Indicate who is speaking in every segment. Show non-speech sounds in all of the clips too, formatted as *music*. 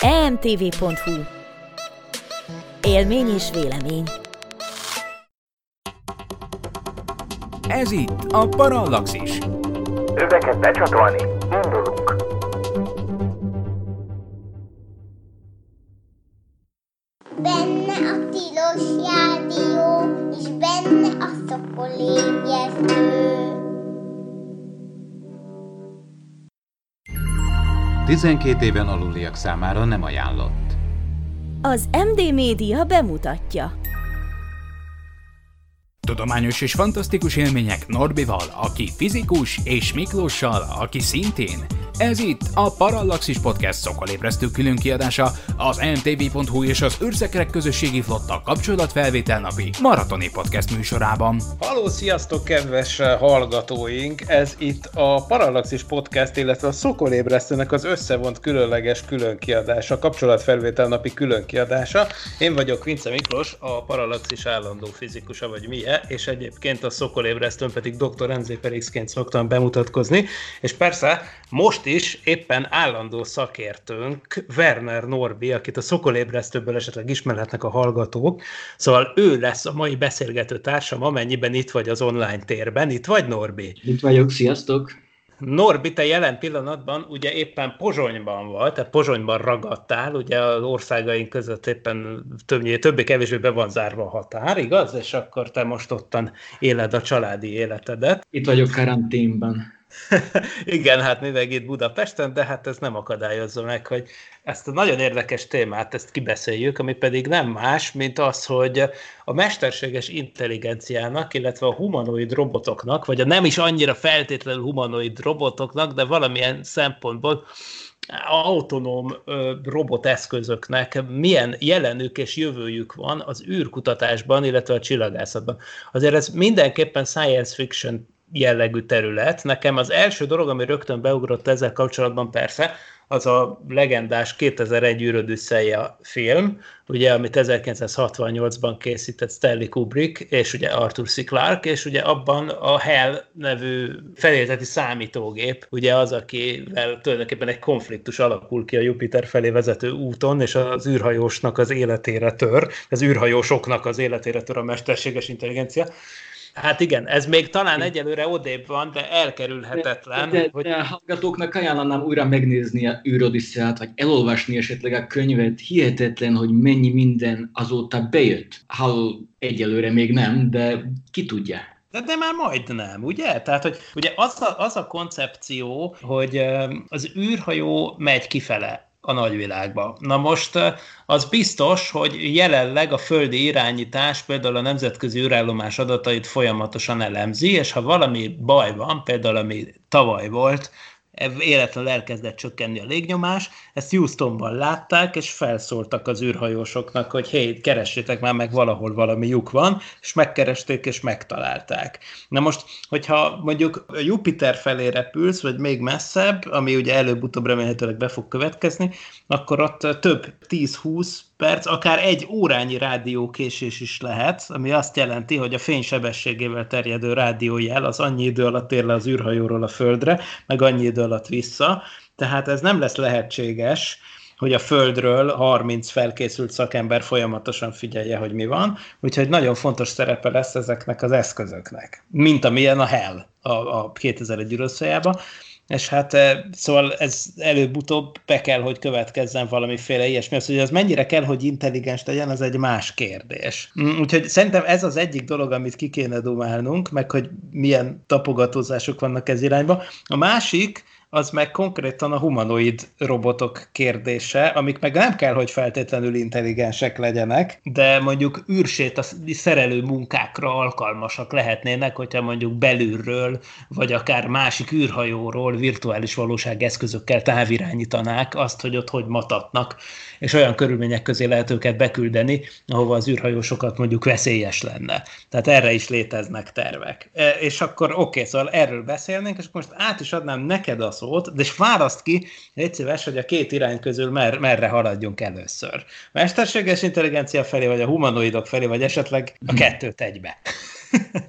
Speaker 1: emtv.hu Élmény és vélemény
Speaker 2: Ez itt a Parallaxis.
Speaker 3: Öveket becsatolni, indulunk!
Speaker 4: 12 éven aluliak számára nem ajánlott.
Speaker 1: Az MD Média bemutatja.
Speaker 2: Tudományos és fantasztikus élmények Norbival, aki fizikus, és Miklóssal, aki szintén. Ez itt a Parallaxis Podcast szokolébresztő külön kiadása, az mtv.hu és az űrszekerek közösségi flotta kapcsolatfelvétel napi maratoni podcast műsorában.
Speaker 5: Halló, sziasztok, kedves hallgatóink! Ez itt a Parallaxis Podcast, illetve a Szokolébresztőnek az összevont különleges különkiadása, kapcsolatfelvétel napi különkiadása. Én vagyok Vince Miklós, a Parallaxis állandó fizikusa, vagy milyen, és egyébként a Szokolébresztőn pedig dr. Enzé Felixként szoktam bemutatkozni, és persze most is éppen állandó szakértőnk Werner Norbi, akit a Szokolébresztőből esetleg ismerhetnek a hallgatók, szóval ő lesz a mai beszélgető társam, amennyiben itt vagy az online térben. Itt vagy, Norbi?
Speaker 6: Itt vagyok, sziasztok!
Speaker 5: Norbi, te jelen pillanatban ugye éppen Pozsonyban vagy, tehát Pozsonyban ragadtál, ugye az országaink között éppen többnyé, többé-kevésbé be van zárva a határ, igaz? És akkor te most ottan éled a családi életedet.
Speaker 6: Itt vagyok karanténban. *laughs*
Speaker 5: Igen, hát mi meg itt Budapesten, de hát ez nem akadályozza meg, hogy ezt a nagyon érdekes témát, ezt kibeszéljük, ami pedig nem más, mint az, hogy a mesterséges intelligenciának, illetve a humanoid robotoknak, vagy a nem is annyira feltétlenül humanoid robotoknak, de valamilyen szempontból autonóm roboteszközöknek milyen jelenük és jövőjük van az űrkutatásban, illetve a csillagászatban. Azért ez mindenképpen science fiction jellegű terület. Nekem az első dolog, ami rögtön beugrott ezzel kapcsolatban persze, az a legendás 2001 űrödüsszeja film, ugye, amit 1968-ban készített Stanley Kubrick, és ugye Arthur C. Clarke, és ugye abban a Hell nevű felélteti számítógép, ugye az, akivel tulajdonképpen egy konfliktus alakul ki a Jupiter felé vezető úton, és az űrhajósnak az életére tör, az űrhajósoknak az életére tör a mesterséges intelligencia, Hát igen, ez még talán egyelőre odébb van, de elkerülhetetlen.
Speaker 6: De, de, hogy... de a hallgatóknak ajánlanám újra megnézni a űrodisszeát, vagy elolvasni esetleg a könyvet. Hihetetlen, hogy mennyi minden azóta bejött. Hall egyelőre még nem, de ki tudja.
Speaker 5: De, de már majdnem, ugye? Tehát, hogy ugye az a, az a koncepció, hogy az űrhajó megy kifele a nagyvilágba. Na most az biztos, hogy jelenleg a földi irányítás például a nemzetközi űrállomás adatait folyamatosan elemzi, és ha valami baj van, például ami tavaly volt, életlenül elkezdett csökkenni a légnyomás, ezt Houstonban látták, és felszóltak az űrhajósoknak, hogy hé, keressétek már meg valahol valami lyuk van, és megkeresték, és megtalálták. Na most, hogyha mondjuk Jupiter felé repülsz, vagy még messzebb, ami ugye előbb-utóbb remélhetőleg be fog következni, akkor ott több 10-20 perc, akár egy órányi rádiókésés is lehet, ami azt jelenti, hogy a fénysebességével terjedő rádiójel az annyi idő alatt ér le az űrhajóról a Földre, meg annyi idő alatt vissza, tehát ez nem lesz lehetséges, hogy a Földről 30 felkészült szakember folyamatosan figyelje, hogy mi van, úgyhogy nagyon fontos szerepe lesz ezeknek az eszközöknek, mint amilyen a Hell a, a 2001 űrösszajában, és hát szóval ez előbb-utóbb be kell, hogy következzen valamiféle ilyesmi. Az, hogy az mennyire kell, hogy intelligens legyen, az egy más kérdés. Mm, úgyhogy szerintem ez az egyik dolog, amit ki kéne dumálnunk, meg hogy milyen tapogatózások vannak ez irányba. A másik, az meg konkrétan a humanoid robotok kérdése, amik meg nem kell, hogy feltétlenül intelligensek legyenek, de mondjuk űrsét a szerelő munkákra alkalmasak lehetnének, hogyha mondjuk belülről, vagy akár másik űrhajóról virtuális valóság eszközökkel távirányítanák azt, hogy ott hogy matatnak, és olyan körülmények közé lehet őket beküldeni, ahova az űrhajósokat mondjuk veszélyes lenne. Tehát erre is léteznek tervek. E, és akkor oké, okay, szóval erről beszélnénk, és most át is adnám neked a szót, de és választ ki, egy szíves, hogy a két irány közül mer, merre haladjunk először. Mesterséges intelligencia felé, vagy a humanoidok felé, vagy esetleg a kettőt egybe. *laughs*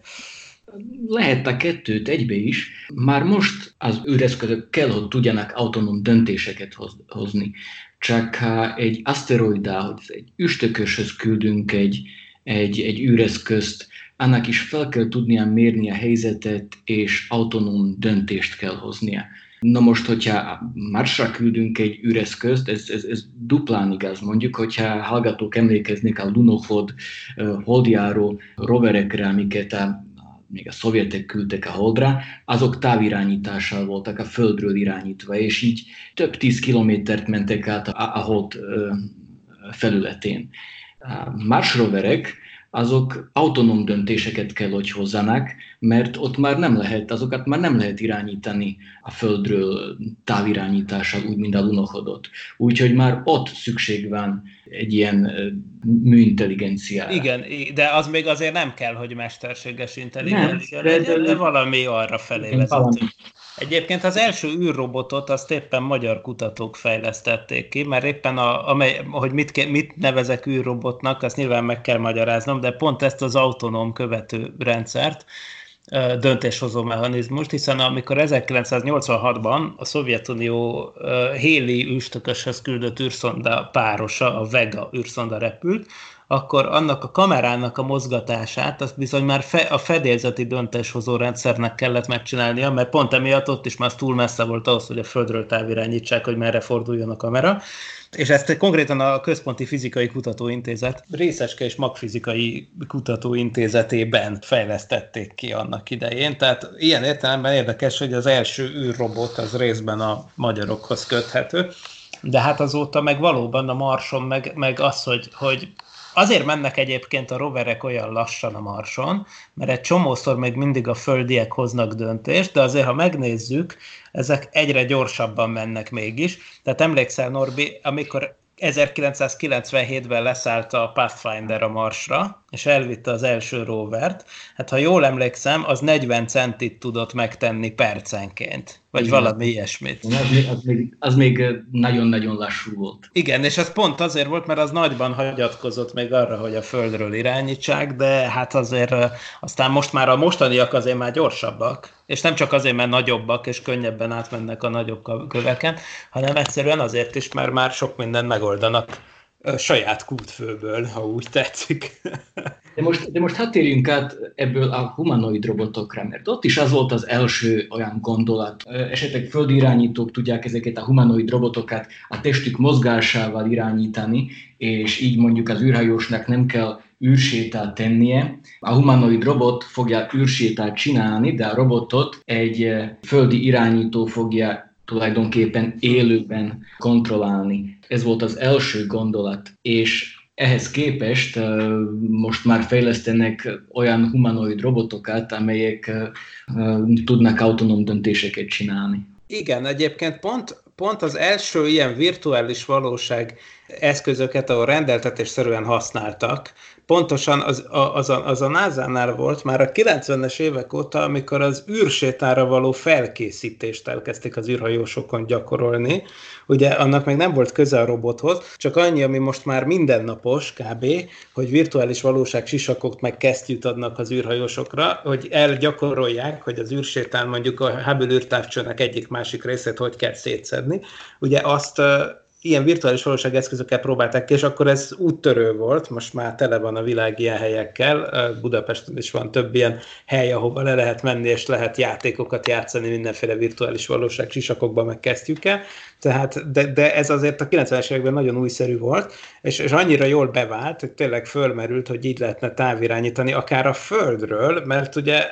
Speaker 6: lehet a kettőt egybe is. Már most az űreszközök kell, hogy tudjanak autonóm döntéseket hozni. Csak ha egy aszteroidához, egy üstököshöz küldünk egy, egy, egy űreszközt, annak is fel kell tudnia mérni a helyzetet, és autonóm döntést kell hoznia. Na most, hogyha Marsra küldünk egy üreszközt, ez, ez, ez duplán igaz. Mondjuk, hogyha hallgatók emlékeznék a Lunokhod holdjáró roverekre, amiket a, még a szovjetek küldtek a holdra, azok távirányítással voltak a földről irányítva, és így több tíz kilométert mentek át a, a hold felületén. A Mars roverek azok autonóm döntéseket kell, hogy hozzanak, mert ott már nem lehet, azokat már nem lehet irányítani a Földről távirányítással, úgy, mint a lunochodot. Úgyhogy már ott szükség van egy ilyen műintelligenciára.
Speaker 5: Igen, de az még azért nem kell, hogy mesterséges intelligencia nem, legyen, de, de valami arra felé vezető. Egyébként az első űrrobotot azt éppen magyar kutatók fejlesztették ki, mert éppen, a, amely, hogy mit, mit nevezek űrrobotnak, azt nyilván meg kell magyaráznom, de pont ezt az autonóm követő rendszert, döntéshozó mechanizmust, hiszen amikor 1986-ban a Szovjetunió Héli űrstököshöz küldött űrszonda párosa, a Vega űrszonda repült, akkor annak a kamerának a mozgatását, azt bizony már fe, a fedélzeti döntéshozó rendszernek kellett megcsinálnia, mert pont emiatt ott is már túl messze volt ahhoz, hogy a földről távirányítsák, hogy merre forduljon a kamera. És ezt konkrétan a Központi Fizikai Kutatóintézet részeske és magfizikai kutatóintézetében fejlesztették ki annak idején. Tehát ilyen értelemben érdekes, hogy az első űrrobot az részben a magyarokhoz köthető. De hát azóta meg valóban a Marson, meg, meg az, hogy, hogy Azért mennek egyébként a roverek olyan lassan a Marson, mert egy csomószor még mindig a földiek hoznak döntést, de azért, ha megnézzük, ezek egyre gyorsabban mennek mégis. Tehát emlékszel, Norbi, amikor 1997-ben leszállt a Pathfinder a Marsra, és elvitte az első rovert. Hát ha jól emlékszem, az 40 centit tudott megtenni percenként, vagy Igen. valami ilyesmit.
Speaker 6: Az még, az, még, az még nagyon-nagyon lassú volt.
Speaker 5: Igen, és ez pont azért volt, mert az nagyban hagyatkozott még arra, hogy a Földről irányítsák, de hát azért aztán most már a mostaniak azért már gyorsabbak, és nem csak azért, mert nagyobbak és könnyebben átmennek a nagyobb köveken, hanem egyszerűen azért is, mert már sok mindent megoldanak saját kútfőből, ha úgy tetszik. *laughs*
Speaker 6: De most, de most hát térjünk át ebből a humanoid robotokra, mert ott is az volt az első olyan gondolat. Esetleg földi irányítók tudják ezeket a humanoid robotokat a testük mozgásával irányítani, és így mondjuk az űrhajósnak nem kell űrsétát tennie. A humanoid robot fogja űrsétát csinálni, de a robotot egy földi irányító fogja tulajdonképpen élőben kontrollálni. Ez volt az első gondolat, és ehhez képest most már fejlesztenek olyan humanoid robotokat, amelyek tudnak autonóm döntéseket csinálni.
Speaker 5: Igen, egyébként pont, pont az első ilyen virtuális valóság eszközöket, ahol rendeltetésszerűen használtak, pontosan az, az, a, az a NASA-nál volt már a 90-es évek óta, amikor az űrsétára való felkészítést elkezdték az űrhajósokon gyakorolni. Ugye annak meg nem volt köze a robothoz, csak annyi, ami most már mindennapos kb., hogy virtuális valóság sisakot meg kesztyűt adnak az űrhajósokra, hogy elgyakorolják, hogy az űrsétán mondjuk a Hubble űrtávcsőnek egyik-másik részét hogy kell szétszedni. Ugye azt ilyen virtuális valóság eszközökkel próbálták ki, és akkor ez úttörő volt, most már tele van a világ ilyen helyekkel, Budapesten is van több ilyen hely, ahova le lehet menni, és lehet játékokat játszani mindenféle virtuális valóság sisakokban, meg kezdjük el. Tehát, de, de ez azért a 90-es években nagyon újszerű volt, és, és annyira jól bevált, hogy tényleg fölmerült, hogy így lehetne távirányítani, akár a Földről, mert ugye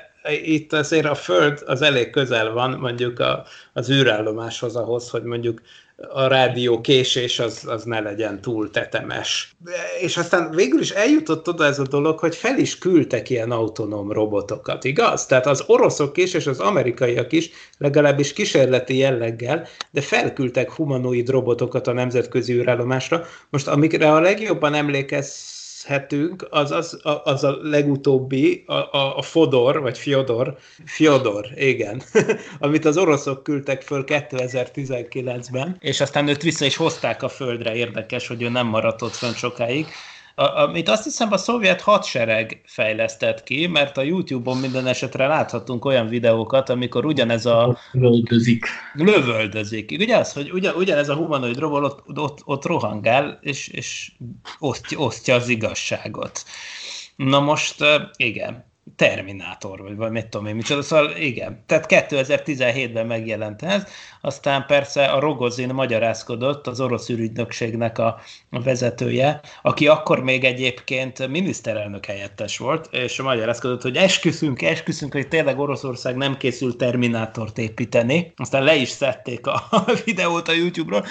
Speaker 5: itt azért a Föld az elég közel van mondjuk a, az űrállomáshoz ahhoz, hogy mondjuk a rádió késés az, az ne legyen túl tetemes. És aztán végül is eljutott oda ez a dolog, hogy fel is küldtek ilyen autonóm robotokat, igaz? Tehát az oroszok is, és az amerikaiak is, legalábbis kísérleti jelleggel, de felküldtek humanoid robotokat a nemzetközi űrállomásra. Most amikre a legjobban emlékez emlékezhetünk, az, az, az a legutóbbi, a, a, a Fodor, vagy Fyodor, Fyodor, igen, *laughs* amit az oroszok küldtek föl 2019-ben, és aztán őt vissza is hozták a földre, érdekes, hogy ő nem maradt ott fönn sokáig. Amit azt hiszem a szovjet hadsereg fejlesztett ki, mert a YouTube-on minden esetre láthatunk olyan videókat, amikor ugyanez a...
Speaker 6: Lövöldözik.
Speaker 5: Lövöldözik. Ugye az, hogy ugyan, ugyanez a humanoid robot ott, ott, ott rohangál, és, és osztja, osztja az igazságot. Na most, igen, Terminátor, vagy, vagy mit tudom én, micsoda, szóval igen. Tehát 2017-ben megjelent ez, aztán persze a Rogozin magyarázkodott, az orosz ürügynökségnek a, vezetője, aki akkor még egyébként miniszterelnök helyettes volt, és magyarázkodott, hogy esküszünk, esküszünk, hogy tényleg Oroszország nem készül Terminátort építeni. Aztán le is szedték a, *laughs* videót a YouTube-ról,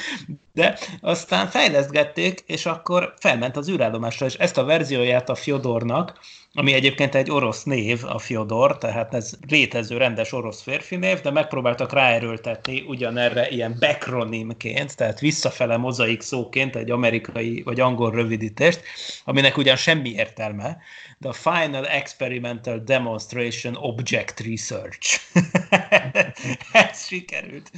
Speaker 5: de aztán fejlesztgették, és akkor felment az űrállomásra, és ezt a verzióját a Fyodornak, ami egyébként egy orosz név, a Fyodor, tehát ez létező rendes orosz férfi név, de megpróbáltak ráerőltetni ugyanerre ilyen backronimként, tehát visszafele mozaik szóként egy amerikai vagy angol rövidítést, aminek ugyan semmi értelme, de a Final Experimental Demonstration Object Research. *laughs* *laughs* ez sikerült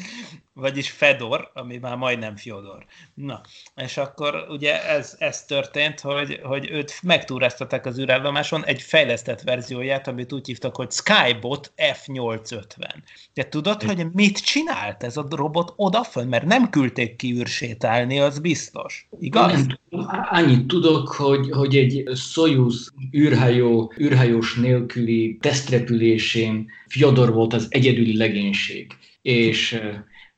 Speaker 5: vagyis Fedor, ami már majdnem Fyodor. Na, és akkor ugye ez, ez történt, hogy, hogy őt megtúráztatták az űrállomáson egy fejlesztett verzióját, amit úgy hívtak, hogy Skybot F850. Te tudod, hogy mit csinált ez a robot odafön? Mert nem küldték ki űrsétálni, az biztos. Igaz?
Speaker 6: Annyit tudok, hogy, hogy egy Soyuz űrhajó, űrhajós nélküli tesztrepülésén Fyodor volt az egyedüli legénység. És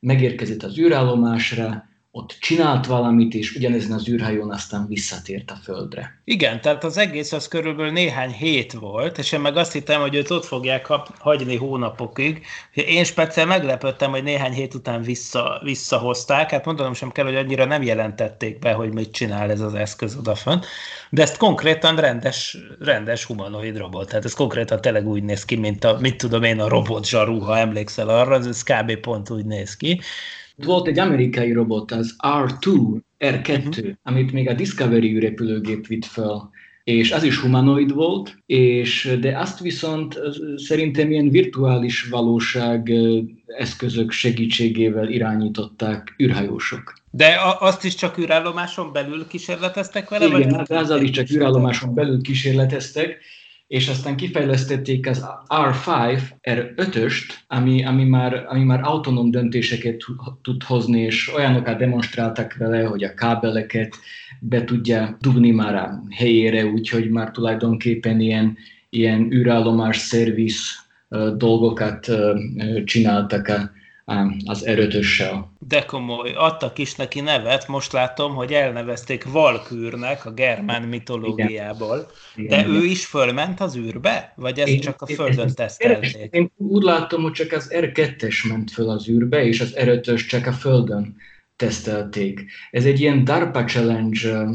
Speaker 6: megérkezett az űrállomásra, ott csinált valamit, és ugyanezen az űrhajón aztán visszatért a Földre.
Speaker 5: Igen, tehát az egész az körülbelül néhány hét volt, és én meg azt hittem, hogy őt ott fogják hagyni hónapokig. Én speciál meglepődtem, hogy néhány hét után vissza, visszahozták, hát mondanom sem kell, hogy annyira nem jelentették be, hogy mit csinál ez az eszköz odafönt, de ezt konkrétan rendes, rendes humanoid robot, tehát ez konkrétan tényleg úgy néz ki, mint a, mit tudom én, a robot zsarú, ha emlékszel arra, ez kb. pont úgy néz ki
Speaker 6: volt egy amerikai robot, az R2, R2, uh-huh. amit még a Discovery repülőgép vitt fel, és az is humanoid volt, és de azt viszont szerintem ilyen virtuális valóság eszközök segítségével irányították űrhajósok.
Speaker 5: De azt is csak űrállomáson belül kísérleteztek vele?
Speaker 6: Igen, vagy? Hát azzal is csak űrállomáson belül kísérleteztek, és aztán kifejlesztették az R5, R5-öst, ami, ami, már, ami már autonóm döntéseket tud hozni, és olyanokat demonstráltak vele, hogy a kábeleket be tudja dugni már a helyére, úgyhogy már tulajdonképpen ilyen, ilyen űrállomás szerviz dolgokat csináltak a, az erőtössel.
Speaker 5: De komoly, adtak is neki nevet, most látom, hogy elnevezték Valkűrnek a germán mitológiából. Igen. De Igen. ő is fölment az űrbe? Vagy ezt én, csak a Földön én, tesztelték?
Speaker 6: Én úgy látom, hogy csak az R2-es ment föl az űrbe, és az r csak a Földön tesztelték. Ez egy ilyen DARPA challenge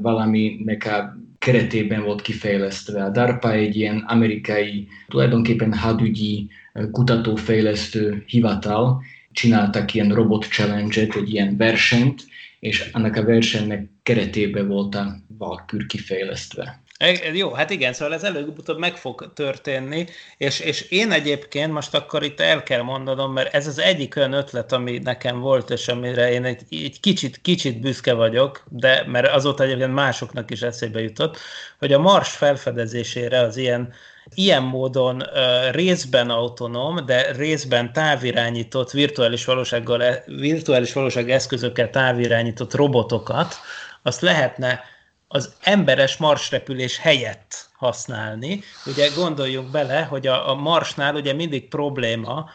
Speaker 6: valaminek a keretében volt kifejlesztve. A DARPA egy ilyen amerikai, tulajdonképpen hadügyi kutatófejlesztő hivatal, csináltak ilyen robot challenge-et, egy ilyen versenyt, és annak a versenynek keretében volt a Valkür kifejlesztve.
Speaker 5: Jó, hát igen, szóval ez előbb-utóbb meg fog történni, és, és én egyébként most akkor itt el kell mondanom, mert ez az egyik olyan ötlet, ami nekem volt, és amire én egy, egy kicsit, kicsit büszke vagyok, de mert azóta egyébként másoknak is eszébe jutott, hogy a Mars felfedezésére az ilyen ilyen módon uh, részben autonóm, de részben távirányított virtuális, valósággal, e, virtuális valóság eszközökkel távirányított robotokat, azt lehetne az emberes marsrepülés helyett használni. Ugye gondoljunk bele, hogy a, a marsnál ugye mindig probléma,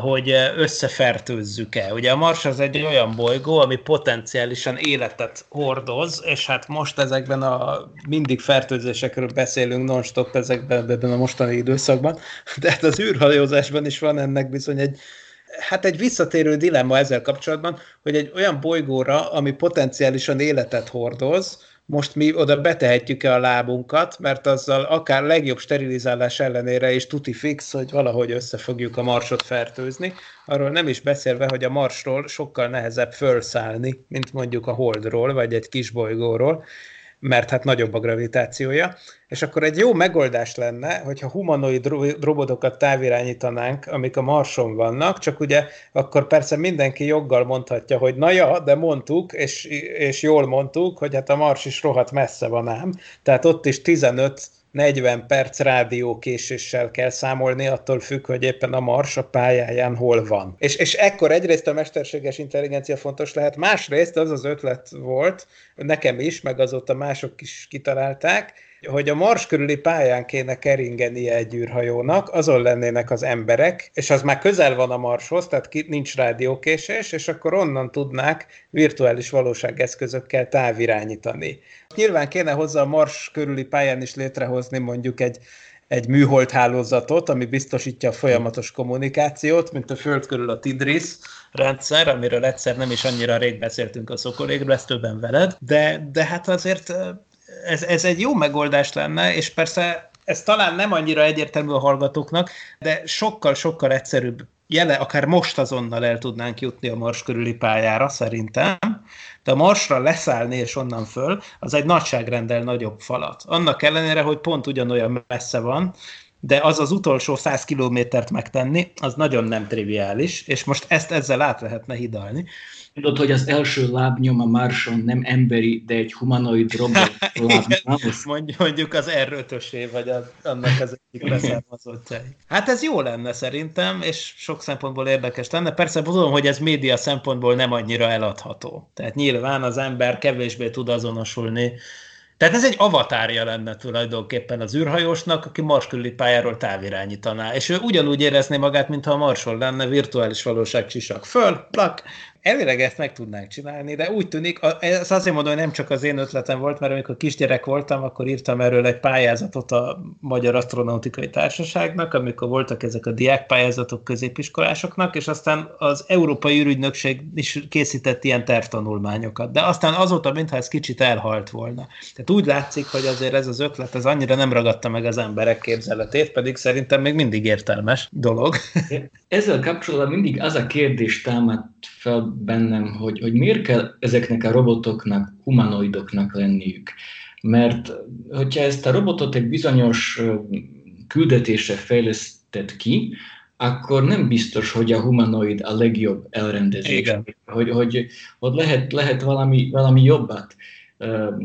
Speaker 5: hogy összefertőzzük-e. Ugye a Mars az egy olyan bolygó, ami potenciálisan életet hordoz, és hát most ezekben a mindig fertőzésekről beszélünk non-stop ezekben, ebben a mostani időszakban, de hát az űrhajózásban is van ennek bizony egy, hát egy visszatérő dilemma ezzel kapcsolatban, hogy egy olyan bolygóra, ami potenciálisan életet hordoz, most mi oda betehetjük-e a lábunkat, mert azzal akár legjobb sterilizálás ellenére is tuti fix, hogy valahogy össze fogjuk a marsot fertőzni. Arról nem is beszélve, hogy a marsról sokkal nehezebb felszállni, mint mondjuk a holdról, vagy egy kis bolygóról, mert hát nagyobb a gravitációja.
Speaker 7: és akkor egy jó megoldás lenne, hogyha humanoid robotokat távirányítanánk, amik a Marson vannak, csak ugye akkor persze mindenki joggal mondhatja, hogy na ja, de mondtuk, és, és jól mondtuk, hogy hát a Mars is rohadt messze van ám, tehát ott is 15 40 perc rádiókéséssel kell számolni, attól függ, hogy éppen a Mars a pályáján hol van. És, és ekkor egyrészt a mesterséges intelligencia fontos lehet, másrészt az az ötlet volt, nekem is, meg azóta mások is kitalálták, hogy a Mars körüli pályán kéne keringenie egy űrhajónak, azon lennének az emberek, és az már közel van a Marshoz, tehát nincs rádiókésés, és akkor onnan tudnák virtuális valóságeszközökkel távirányítani. Nyilván kéne hozzá a Mars körüli pályán is létrehozni mondjuk egy egy műhold hálózatot, ami biztosítja a folyamatos kommunikációt, mint a Föld körül a Tidris rendszer, amiről egyszer nem is annyira rég beszéltünk a Szokolégresztőben veled, de, de hát azért ez, ez egy jó megoldás lenne, és persze ez talán nem annyira egyértelmű a hallgatóknak, de sokkal-sokkal egyszerűbb jele, akár most azonnal el tudnánk jutni a Mars körüli pályára, szerintem, de a Marsra leszállni és onnan föl, az egy nagyságrendel nagyobb falat. Annak ellenére, hogy pont ugyanolyan messze van, de az az utolsó 100 kilométert megtenni, az nagyon nem triviális, és most ezt ezzel át lehetne hidalni.
Speaker 6: Tudod, hogy az első lábnyom a Marson nem emberi, de egy humanoid robot *laughs* lábnyom.
Speaker 5: Mondjuk az r 5 vagy az, annak az egyik leszármazottjai. Hát ez jó lenne szerintem, és sok szempontból érdekes lenne. Persze tudom, hogy ez média szempontból nem annyira eladható. Tehát nyilván az ember kevésbé tud azonosulni tehát ez egy avatárja lenne tulajdonképpen az űrhajósnak, aki Mars körüli pályáról távirányítaná, és ő ugyanúgy érezné magát, mintha a Marson lenne virtuális valóság csisak. Föl, plak, Elvileg ezt meg tudnánk csinálni, de úgy tűnik, ez azért mondom, hogy nem csak az én ötletem volt, mert amikor kisgyerek voltam, akkor írtam erről egy pályázatot a Magyar Astronautikai Társaságnak, amikor voltak ezek a diákpályázatok középiskolásoknak, és aztán az Európai űrügynökség is készített ilyen tervtanulmányokat. De aztán azóta, mintha ez kicsit elhalt volna. Tehát úgy látszik, hogy azért ez az ötlet, ez annyira nem ragadta meg az emberek képzeletét, pedig szerintem még mindig értelmes dolog.
Speaker 6: Ezzel kapcsolatban mindig az a kérdés támad fel bennem, hogy, hogy miért kell ezeknek a robotoknak humanoidoknak lenniük. Mert hogyha ezt a robotot egy bizonyos küldetésre fejlesztett ki, akkor nem biztos, hogy a humanoid a legjobb elrendezés. Igen. Hogy, hogy hogy lehet, lehet valami, valami jobbat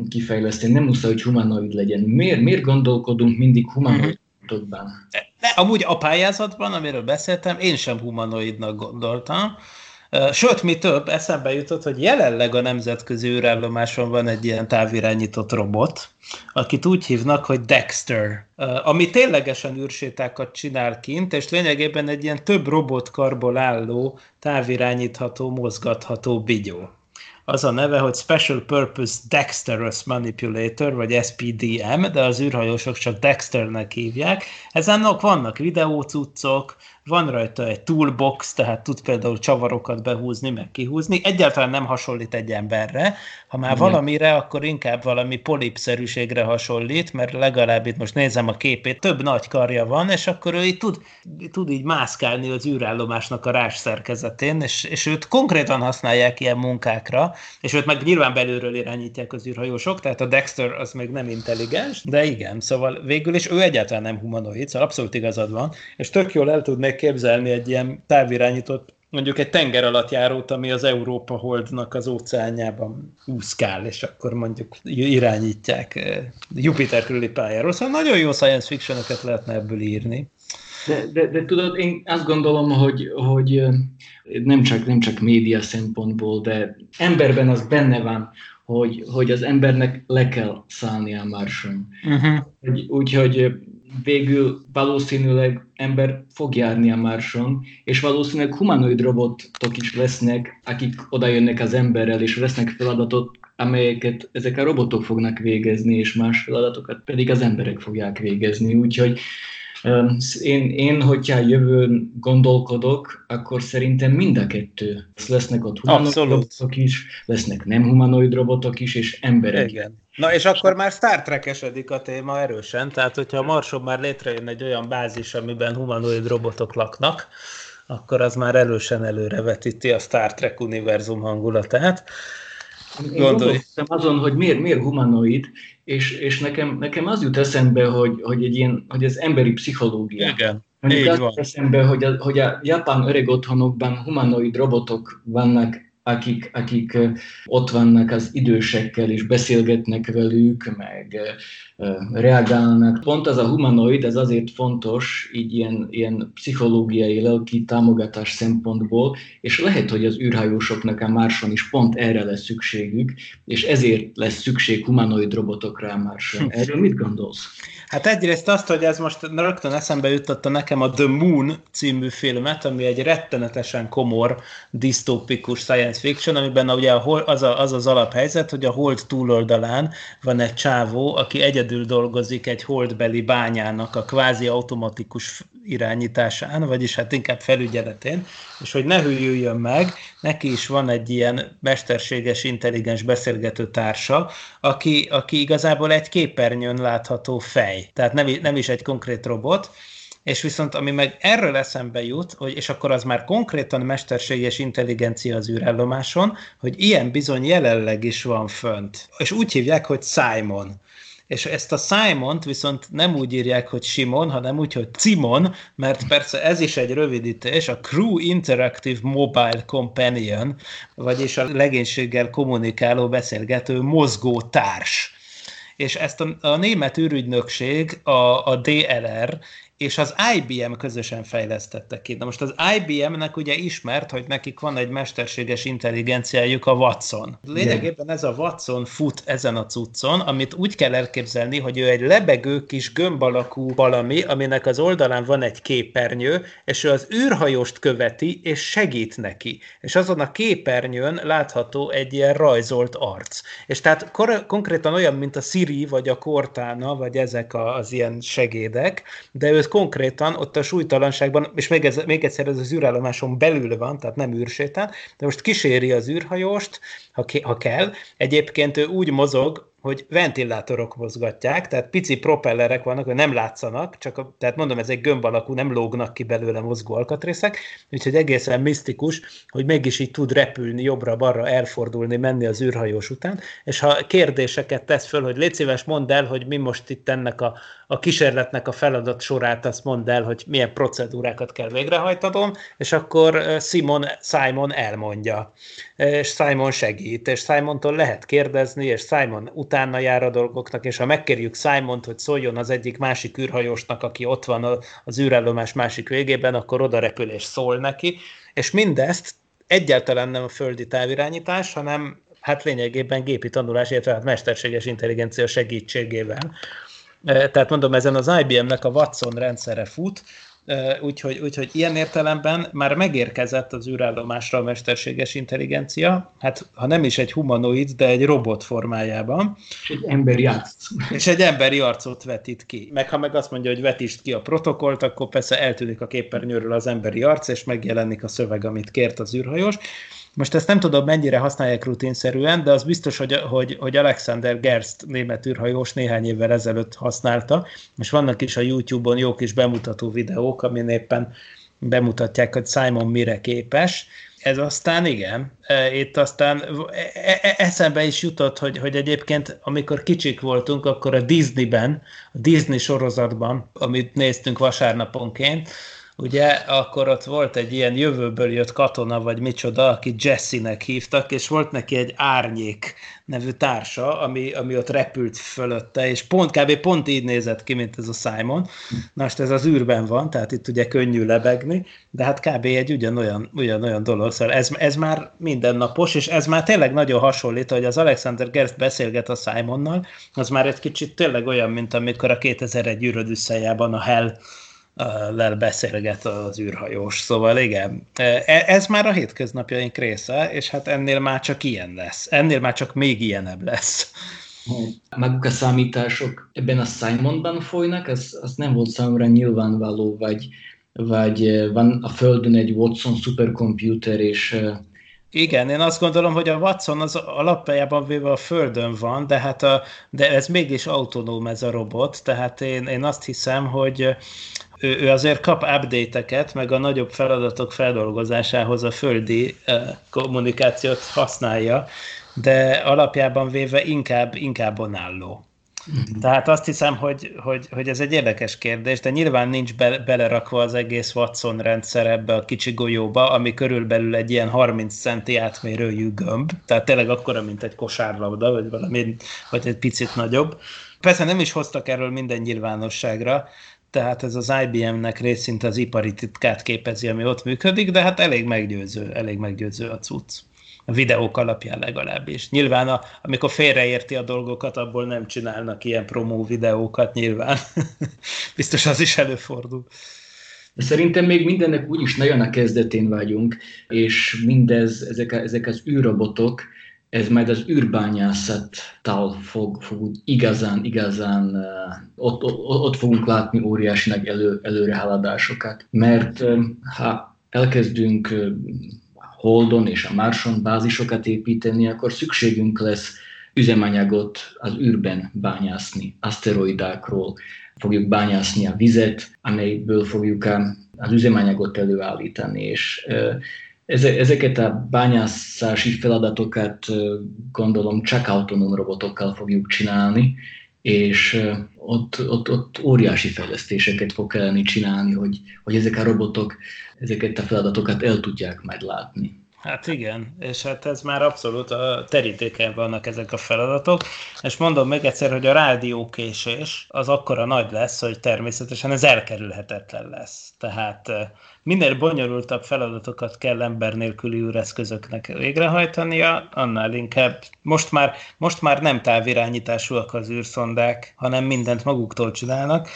Speaker 6: kifejleszteni, nem muszáj, hogy humanoid legyen. Miért, miért gondolkodunk mindig humanoidokban?
Speaker 5: De amúgy a pályázatban, amiről beszéltem, én sem humanoidnak gondoltam, Sőt, mi több, eszembe jutott, hogy jelenleg a nemzetközi űrállomáson van egy ilyen távirányított robot, akit úgy hívnak, hogy Dexter, ami ténylegesen űrsétákat csinál kint, és lényegében egy ilyen több robotkarból álló, távirányítható, mozgatható bigyó az a neve, hogy Special Purpose Dexterous Manipulator, vagy SPDM, de az űrhajósok csak Dexternek hívják. Ezen vannak videócuccok, van rajta egy toolbox, tehát tud például csavarokat behúzni, meg kihúzni. Egyáltalán nem hasonlít egy emberre. Ha már Igen. valamire, akkor inkább valami polipszerűségre hasonlít, mert legalább itt most nézem a képét, több nagy karja van, és akkor ő így tud, tud így mászkálni az űrállomásnak a rás szerkezetén, és, és őt konkrétan használják ilyen munkákra, és őt meg nyilván belülről irányítják az űrhajósok, tehát a Dexter az még nem intelligens, de igen, szóval végül is ő egyáltalán nem humanoid, szóval abszolút igazad van, és tök jól el tudnék képzelni egy ilyen távirányított mondjuk egy tenger alatt járót, ami az Európa Holdnak az óceánjában úszkál, és akkor mondjuk irányítják eh, Jupiter körüli pályáról. Szóval nagyon jó science fiction lehetne ebből írni.
Speaker 6: De, de, de tudod, én azt gondolom, hogy, hogy eh, nem csak, nem csak média szempontból, de emberben az benne van, hogy, hogy az embernek le kell szállni a Marson. Uh-huh. Úgyhogy végül valószínűleg ember fog járni a Marson, és valószínűleg humanoid robotok is lesznek, akik oda jönnek az emberrel, és vesznek feladatot, amelyeket ezek a robotok fognak végezni, és más feladatokat pedig az emberek fogják végezni. Úgyhogy én, én, hogyha jövőn gondolkodok, akkor szerintem mind a kettő. Lesznek ott humanoid Abszolút. robotok is, lesznek nem humanoid robotok is, és emberek.
Speaker 5: Igen. Na és akkor már Star Trek-esedik a téma erősen, tehát hogyha a Marson már létrejön egy olyan bázis, amiben humanoid robotok laknak, akkor az már erősen előrevetíti a Star Trek univerzum hangulatát.
Speaker 6: Én gondoltam azon, hogy miért, miért humanoid, és, és nekem, nekem az jut eszembe, hogy, hogy, egy ilyen, hogy ez emberi pszichológia.
Speaker 5: Igen.
Speaker 6: Mondjuk az jut eszembe, hogy a, hogy a japán öreg otthonokban humanoid robotok vannak akik, akik ott vannak az idősekkel, és beszélgetnek velük, meg reagálnak. Pont az a humanoid, ez azért fontos, így ilyen, ilyen pszichológiai, lelki támogatás szempontból, és lehet, hogy az űrhajósoknak a Marson is pont erre lesz szükségük, és ezért lesz szükség humanoid robotokra a Marson. Erről mit gondolsz?
Speaker 5: Hát egyrészt azt, hogy ez most rögtön eszembe jutotta nekem a The Moon című filmet, ami egy rettenetesen komor, disztópikus science fiction, amiben ugye az, a, az az alaphelyzet, hogy a hold túloldalán van egy csávó, aki egyedül dolgozik egy holdbeli bányának a kvázi automatikus irányításán, vagyis hát inkább felügyeletén, és hogy ne hűljön meg, neki is van egy ilyen mesterséges, intelligens beszélgető társa, aki, aki igazából egy képernyőn látható fej, tehát nem, nem is egy konkrét robot, és viszont ami meg erről eszembe jut, hogy, és akkor az már konkrétan mesterséges intelligencia az űrállomáson, hogy ilyen bizony jelenleg is van fönt. És úgy hívják, hogy Simon és ezt a Simon-t viszont nem úgy írják, hogy Simon, hanem úgy, hogy Simon, mert persze ez is egy rövidítés, a Crew Interactive Mobile Companion, vagyis a legénységgel kommunikáló, beszélgető mozgó társ és ezt a, a német űrügynökség, a, a DLR és az IBM közösen fejlesztettek ki. Na most az IBM-nek ugye ismert, hogy nekik van egy mesterséges intelligenciájuk, a Watson. Lényegében ez a Watson fut ezen a cuccon, amit úgy kell elképzelni, hogy ő egy lebegő kis gömb alakú valami, aminek az oldalán van egy képernyő, és ő az űrhajóst követi, és segít neki. És azon a képernyőn látható egy ilyen rajzolt arc. És tehát kor- konkrétan olyan, mint a Siri, vagy a Cortana, vagy ezek az ilyen segédek, de ő konkrétan ott a súlytalanságban, és még, ez, még egyszer ez az űrállomáson belül van, tehát nem űrsétán, de most kíséri az űrhajóst, ha, ha kell. Egyébként ő úgy mozog, hogy ventilátorok mozgatják, tehát pici propellerek vannak, hogy nem látszanak, csak a, tehát mondom, ez egy gömb alakú, nem lógnak ki belőle mozgó alkatrészek, úgyhogy egészen misztikus, hogy mégis így tud repülni, jobbra-balra elfordulni, menni az űrhajós után, és ha kérdéseket tesz föl, hogy légy szíves, mondd el, hogy mi most itt ennek a, a kísérletnek a feladat sorát, azt mondd el, hogy milyen procedúrákat kell végrehajtanom, és akkor Simon, Simon elmondja, és Simon segít, és Simontól lehet kérdezni, és Simon utána jár a dolgoknak, és ha megkérjük Simont, hogy szóljon az egyik másik űrhajósnak, aki ott van az űrállomás másik végében, akkor oda repül és szól neki, és mindezt egyáltalán nem a földi távirányítás, hanem hát lényegében gépi tanulás, illetve hát mesterséges intelligencia segítségével. Tehát mondom, ezen az IBM-nek a Watson rendszere fut, úgyhogy, úgyhogy ilyen értelemben már megérkezett az űrállomásra a mesterséges intelligencia, hát ha nem is egy humanoid, de egy robot formájában.
Speaker 6: És egy emberi arc.
Speaker 5: És egy emberi arcot vetít ki. Meg ha meg azt mondja, hogy vetítsd ki a protokollt, akkor persze eltűnik a képernyőről az emberi arc, és megjelenik a szöveg, amit kért az űrhajós. Most ezt nem tudom, mennyire használják rutinszerűen, de az biztos, hogy, hogy, hogy Alexander Gerst német űrhajós néhány évvel ezelőtt használta, és vannak is a YouTube-on jó kis bemutató videók, amin éppen bemutatják, hogy Simon mire képes. Ez aztán igen, e, itt aztán e, e, eszembe is jutott, hogy, hogy egyébként amikor kicsik voltunk, akkor a Disneyben, a Disney sorozatban, amit néztünk vasárnaponként, ugye, akkor ott volt egy ilyen jövőből jött katona, vagy micsoda, aki Jesse-nek hívtak, és volt neki egy árnyék nevű társa, ami, ami ott repült fölötte, és pont kb. pont így nézett ki, mint ez a Simon. Na most ez az űrben van, tehát itt ugye könnyű lebegni, de hát kb. egy ugyanolyan, ugyanolyan dolog. Szóval ez, ez már mindennapos, és ez már tényleg nagyon hasonlít, hogy az Alexander Gerst beszélget a Simonnal, az már egy kicsit tényleg olyan, mint amikor a 2001 űröd a Hell lel beszélget az űrhajós. Szóval igen, e, ez már a hétköznapjaink része, és hát ennél már csak ilyen lesz. Ennél már csak még ilyenebb lesz.
Speaker 6: Maguk a számítások ebben a Simonban folynak, az, az nem volt számomra nyilvánvaló, vagy, vagy van a Földön egy Watson szuperkomputer, és
Speaker 5: igen, én azt gondolom, hogy a Watson az alapjában véve a Földön van, de, hát a, de ez mégis autonóm ez a robot, tehát én, én azt hiszem, hogy ő, ő azért kap update-eket, meg a nagyobb feladatok feldolgozásához a földi uh, kommunikációt használja, de alapjában véve inkább, inkább onálló. Tehát azt hiszem, hogy, hogy, hogy ez egy érdekes kérdés, de nyilván nincs be, belerakva az egész Watson rendszer ebbe a kicsi golyóba, ami körülbelül egy ilyen 30 centi átmérőjű gömb, tehát tényleg akkora, mint egy kosárlabda, vagy valami, vagy egy picit nagyobb. Persze nem is hoztak erről minden nyilvánosságra, tehát ez az IBM-nek részint az ipari titkát képezi, ami ott működik, de hát elég meggyőző, elég meggyőző a cucc a videók alapján legalábbis. Nyilván, a, amikor félreérti a dolgokat, abból nem csinálnak ilyen promó videókat, nyilván. *laughs* Biztos az is előfordul.
Speaker 6: De szerintem még mindennek úgyis nagyon a kezdetén vagyunk, és mindez, ezek, ezek az űrrobotok, ez majd az űrbányászattal fog, fog igazán, igazán ott, ott, ott fogunk látni óriási nagy elő, előrehaladásokat. Mert ha elkezdünk Holdon és a Marson bázisokat építeni, akkor szükségünk lesz üzemanyagot az űrben bányászni, aszteroidákról fogjuk bányászni a vizet, amelyből fogjuk az üzemanyagot előállítani, és ezeket a bányászási feladatokat gondolom csak autonóm robotokkal fogjuk csinálni, és ott, ott, ott óriási fejlesztéseket fog kelleni csinálni, hogy, hogy ezek a robotok ezeket a feladatokat el tudják majd látni.
Speaker 5: Hát igen, és hát ez már abszolút a terítéken vannak ezek a feladatok, és mondom még egyszer, hogy a rádiókésés az akkora nagy lesz, hogy természetesen ez elkerülhetetlen lesz. Tehát minél bonyolultabb feladatokat kell ember nélküli űreszközöknek végrehajtania, annál inkább most már, most már nem távirányításúak az űrszondák, hanem mindent maguktól csinálnak,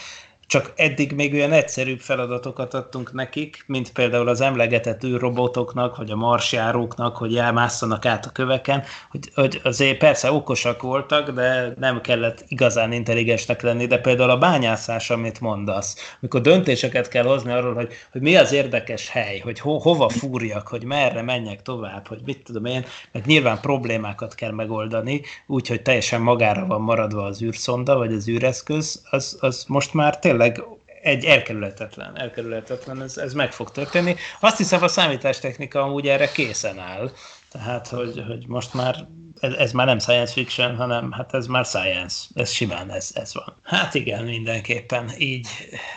Speaker 5: csak eddig még olyan egyszerűbb feladatokat adtunk nekik, mint például az emlegetett űrrobotoknak, vagy a marsjáróknak, hogy elmásszanak át a köveken, hogy, hogy azért persze okosak voltak, de nem kellett igazán intelligensnek lenni, de például a bányászás, amit mondasz, amikor döntéseket kell hozni arról, hogy, hogy mi az érdekes hely, hogy ho, hova fúrjak, hogy merre menjek tovább, hogy mit tudom én, mert nyilván problémákat kell megoldani, úgyhogy teljesen magára van maradva az űrszonda, vagy az űreszköz, az, az most már tényleg tényleg egy elkerülhetetlen, elkerülhetetlen, ez, ez meg fog történni. Azt hiszem, a számítástechnika amúgy erre készen áll, tehát, hogy, hogy most már ez, ez már nem science fiction, hanem hát ez már science, ez simán ez, ez van. Hát igen, mindenképpen így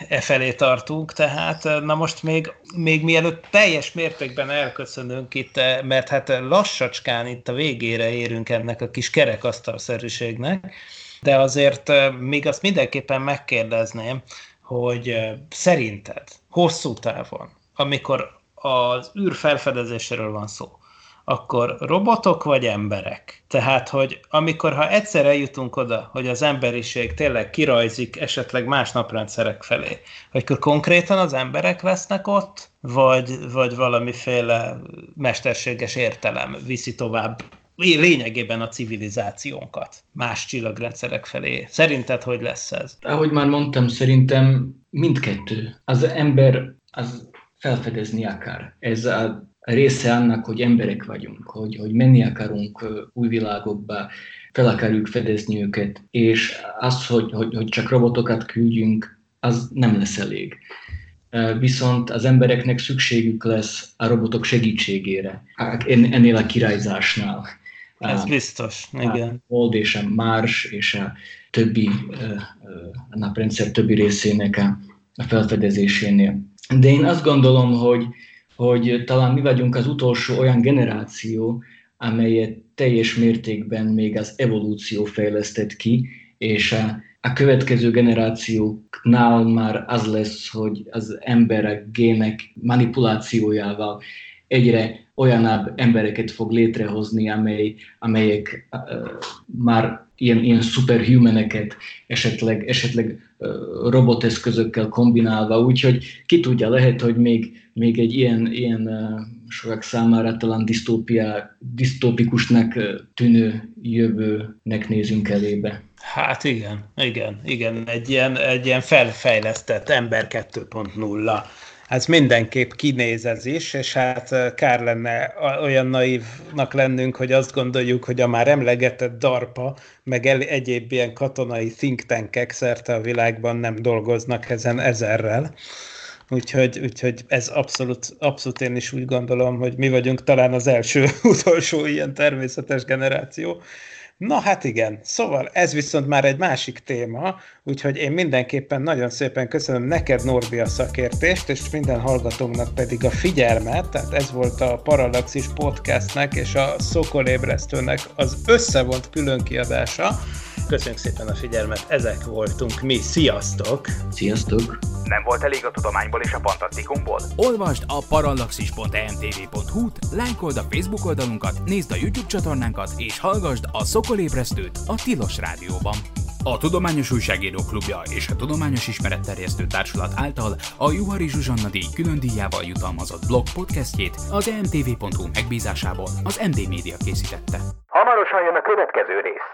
Speaker 5: e felé tartunk, tehát na most még, még mielőtt teljes mértékben elköszönünk itt, mert hát lassacskán itt a végére érünk ennek a kis kerekasztalszerűségnek, de azért még azt mindenképpen megkérdezném, hogy szerinted hosszú távon, amikor az űr felfedezéséről van szó, akkor robotok vagy emberek? Tehát, hogy amikor, ha egyszer eljutunk oda, hogy az emberiség tényleg kirajzik esetleg más naprendszerek felé, akkor konkrétan az emberek lesznek ott, vagy, vagy valamiféle mesterséges értelem viszi tovább lényegében a civilizációnkat más csillagrendszerek felé. Szerinted hogy lesz ez?
Speaker 6: Ahogy már mondtam, szerintem mindkettő. Az ember az felfedezni akar. Ez a része annak, hogy emberek vagyunk, hogy, hogy menni akarunk új világokba, fel akarjuk fedezni őket, és az, hogy, hogy, hogy csak robotokat küldjünk, az nem lesz elég. Viszont az embereknek szükségük lesz a robotok segítségére, ennél a királyzásnál.
Speaker 5: Ez biztos, igen.
Speaker 6: A Hold és a Mars és a többi a naprendszer többi részének a, a felfedezésénél. De én azt gondolom, hogy, hogy talán mi vagyunk az utolsó olyan generáció, amelyet teljes mértékben még az evolúció fejlesztett ki, és a, a következő generációknál már az lesz, hogy az emberek gének manipulációjával egyre olyanabb embereket fog létrehozni, amely, amelyek uh, már ilyen, ilyen superhumaneket, esetleg, esetleg uh, roboteszközökkel kombinálva, úgyhogy ki tudja, lehet, hogy még, még egy ilyen, ilyen uh, sokak számára talán disztópia, disztópikusnak tűnő jövőnek nézünk elébe.
Speaker 5: Hát igen, igen, igen, egy ilyen, egy ilyen felfejlesztett ember 2.0 ez mindenképp kinéz is, és hát kár lenne olyan naívnak lennünk, hogy azt gondoljuk, hogy a már emlegetett DARPA, meg egyéb ilyen katonai think tankek szerte a világban nem dolgoznak ezen ezerrel. úgyhogy, úgyhogy ez abszolút, abszolút én is úgy gondolom, hogy mi vagyunk talán az első *laughs* utolsó ilyen természetes generáció. Na hát igen, szóval ez viszont már egy másik téma, úgyhogy én mindenképpen nagyon szépen köszönöm neked Norbi a szakértést, és minden hallgatónknak pedig a figyelmet, tehát ez volt a Parallaxis podcastnek és a Szokolébresztőnek az összevont különkiadása. Köszönjük szépen a figyelmet, ezek voltunk mi, sziasztok!
Speaker 6: Sziasztok!
Speaker 8: Nem volt elég a tudományból és a fantasztikumból?
Speaker 2: Olvasd a parallaxis.emtv.hu-t, lájkold a Facebook oldalunkat, nézd a YouTube csatornánkat, és hallgassd a Szokolébresztőt a Tilos Rádióban. A Tudományos Újságíró Klubja és a Tudományos Ismeretterjesztő Társulat által a Juhari Zsuzsanna díj külön díjával jutalmazott blog podcastjét az emtv.hu megbízásából az MD Media készítette.
Speaker 8: Hamarosan jön a következő rész.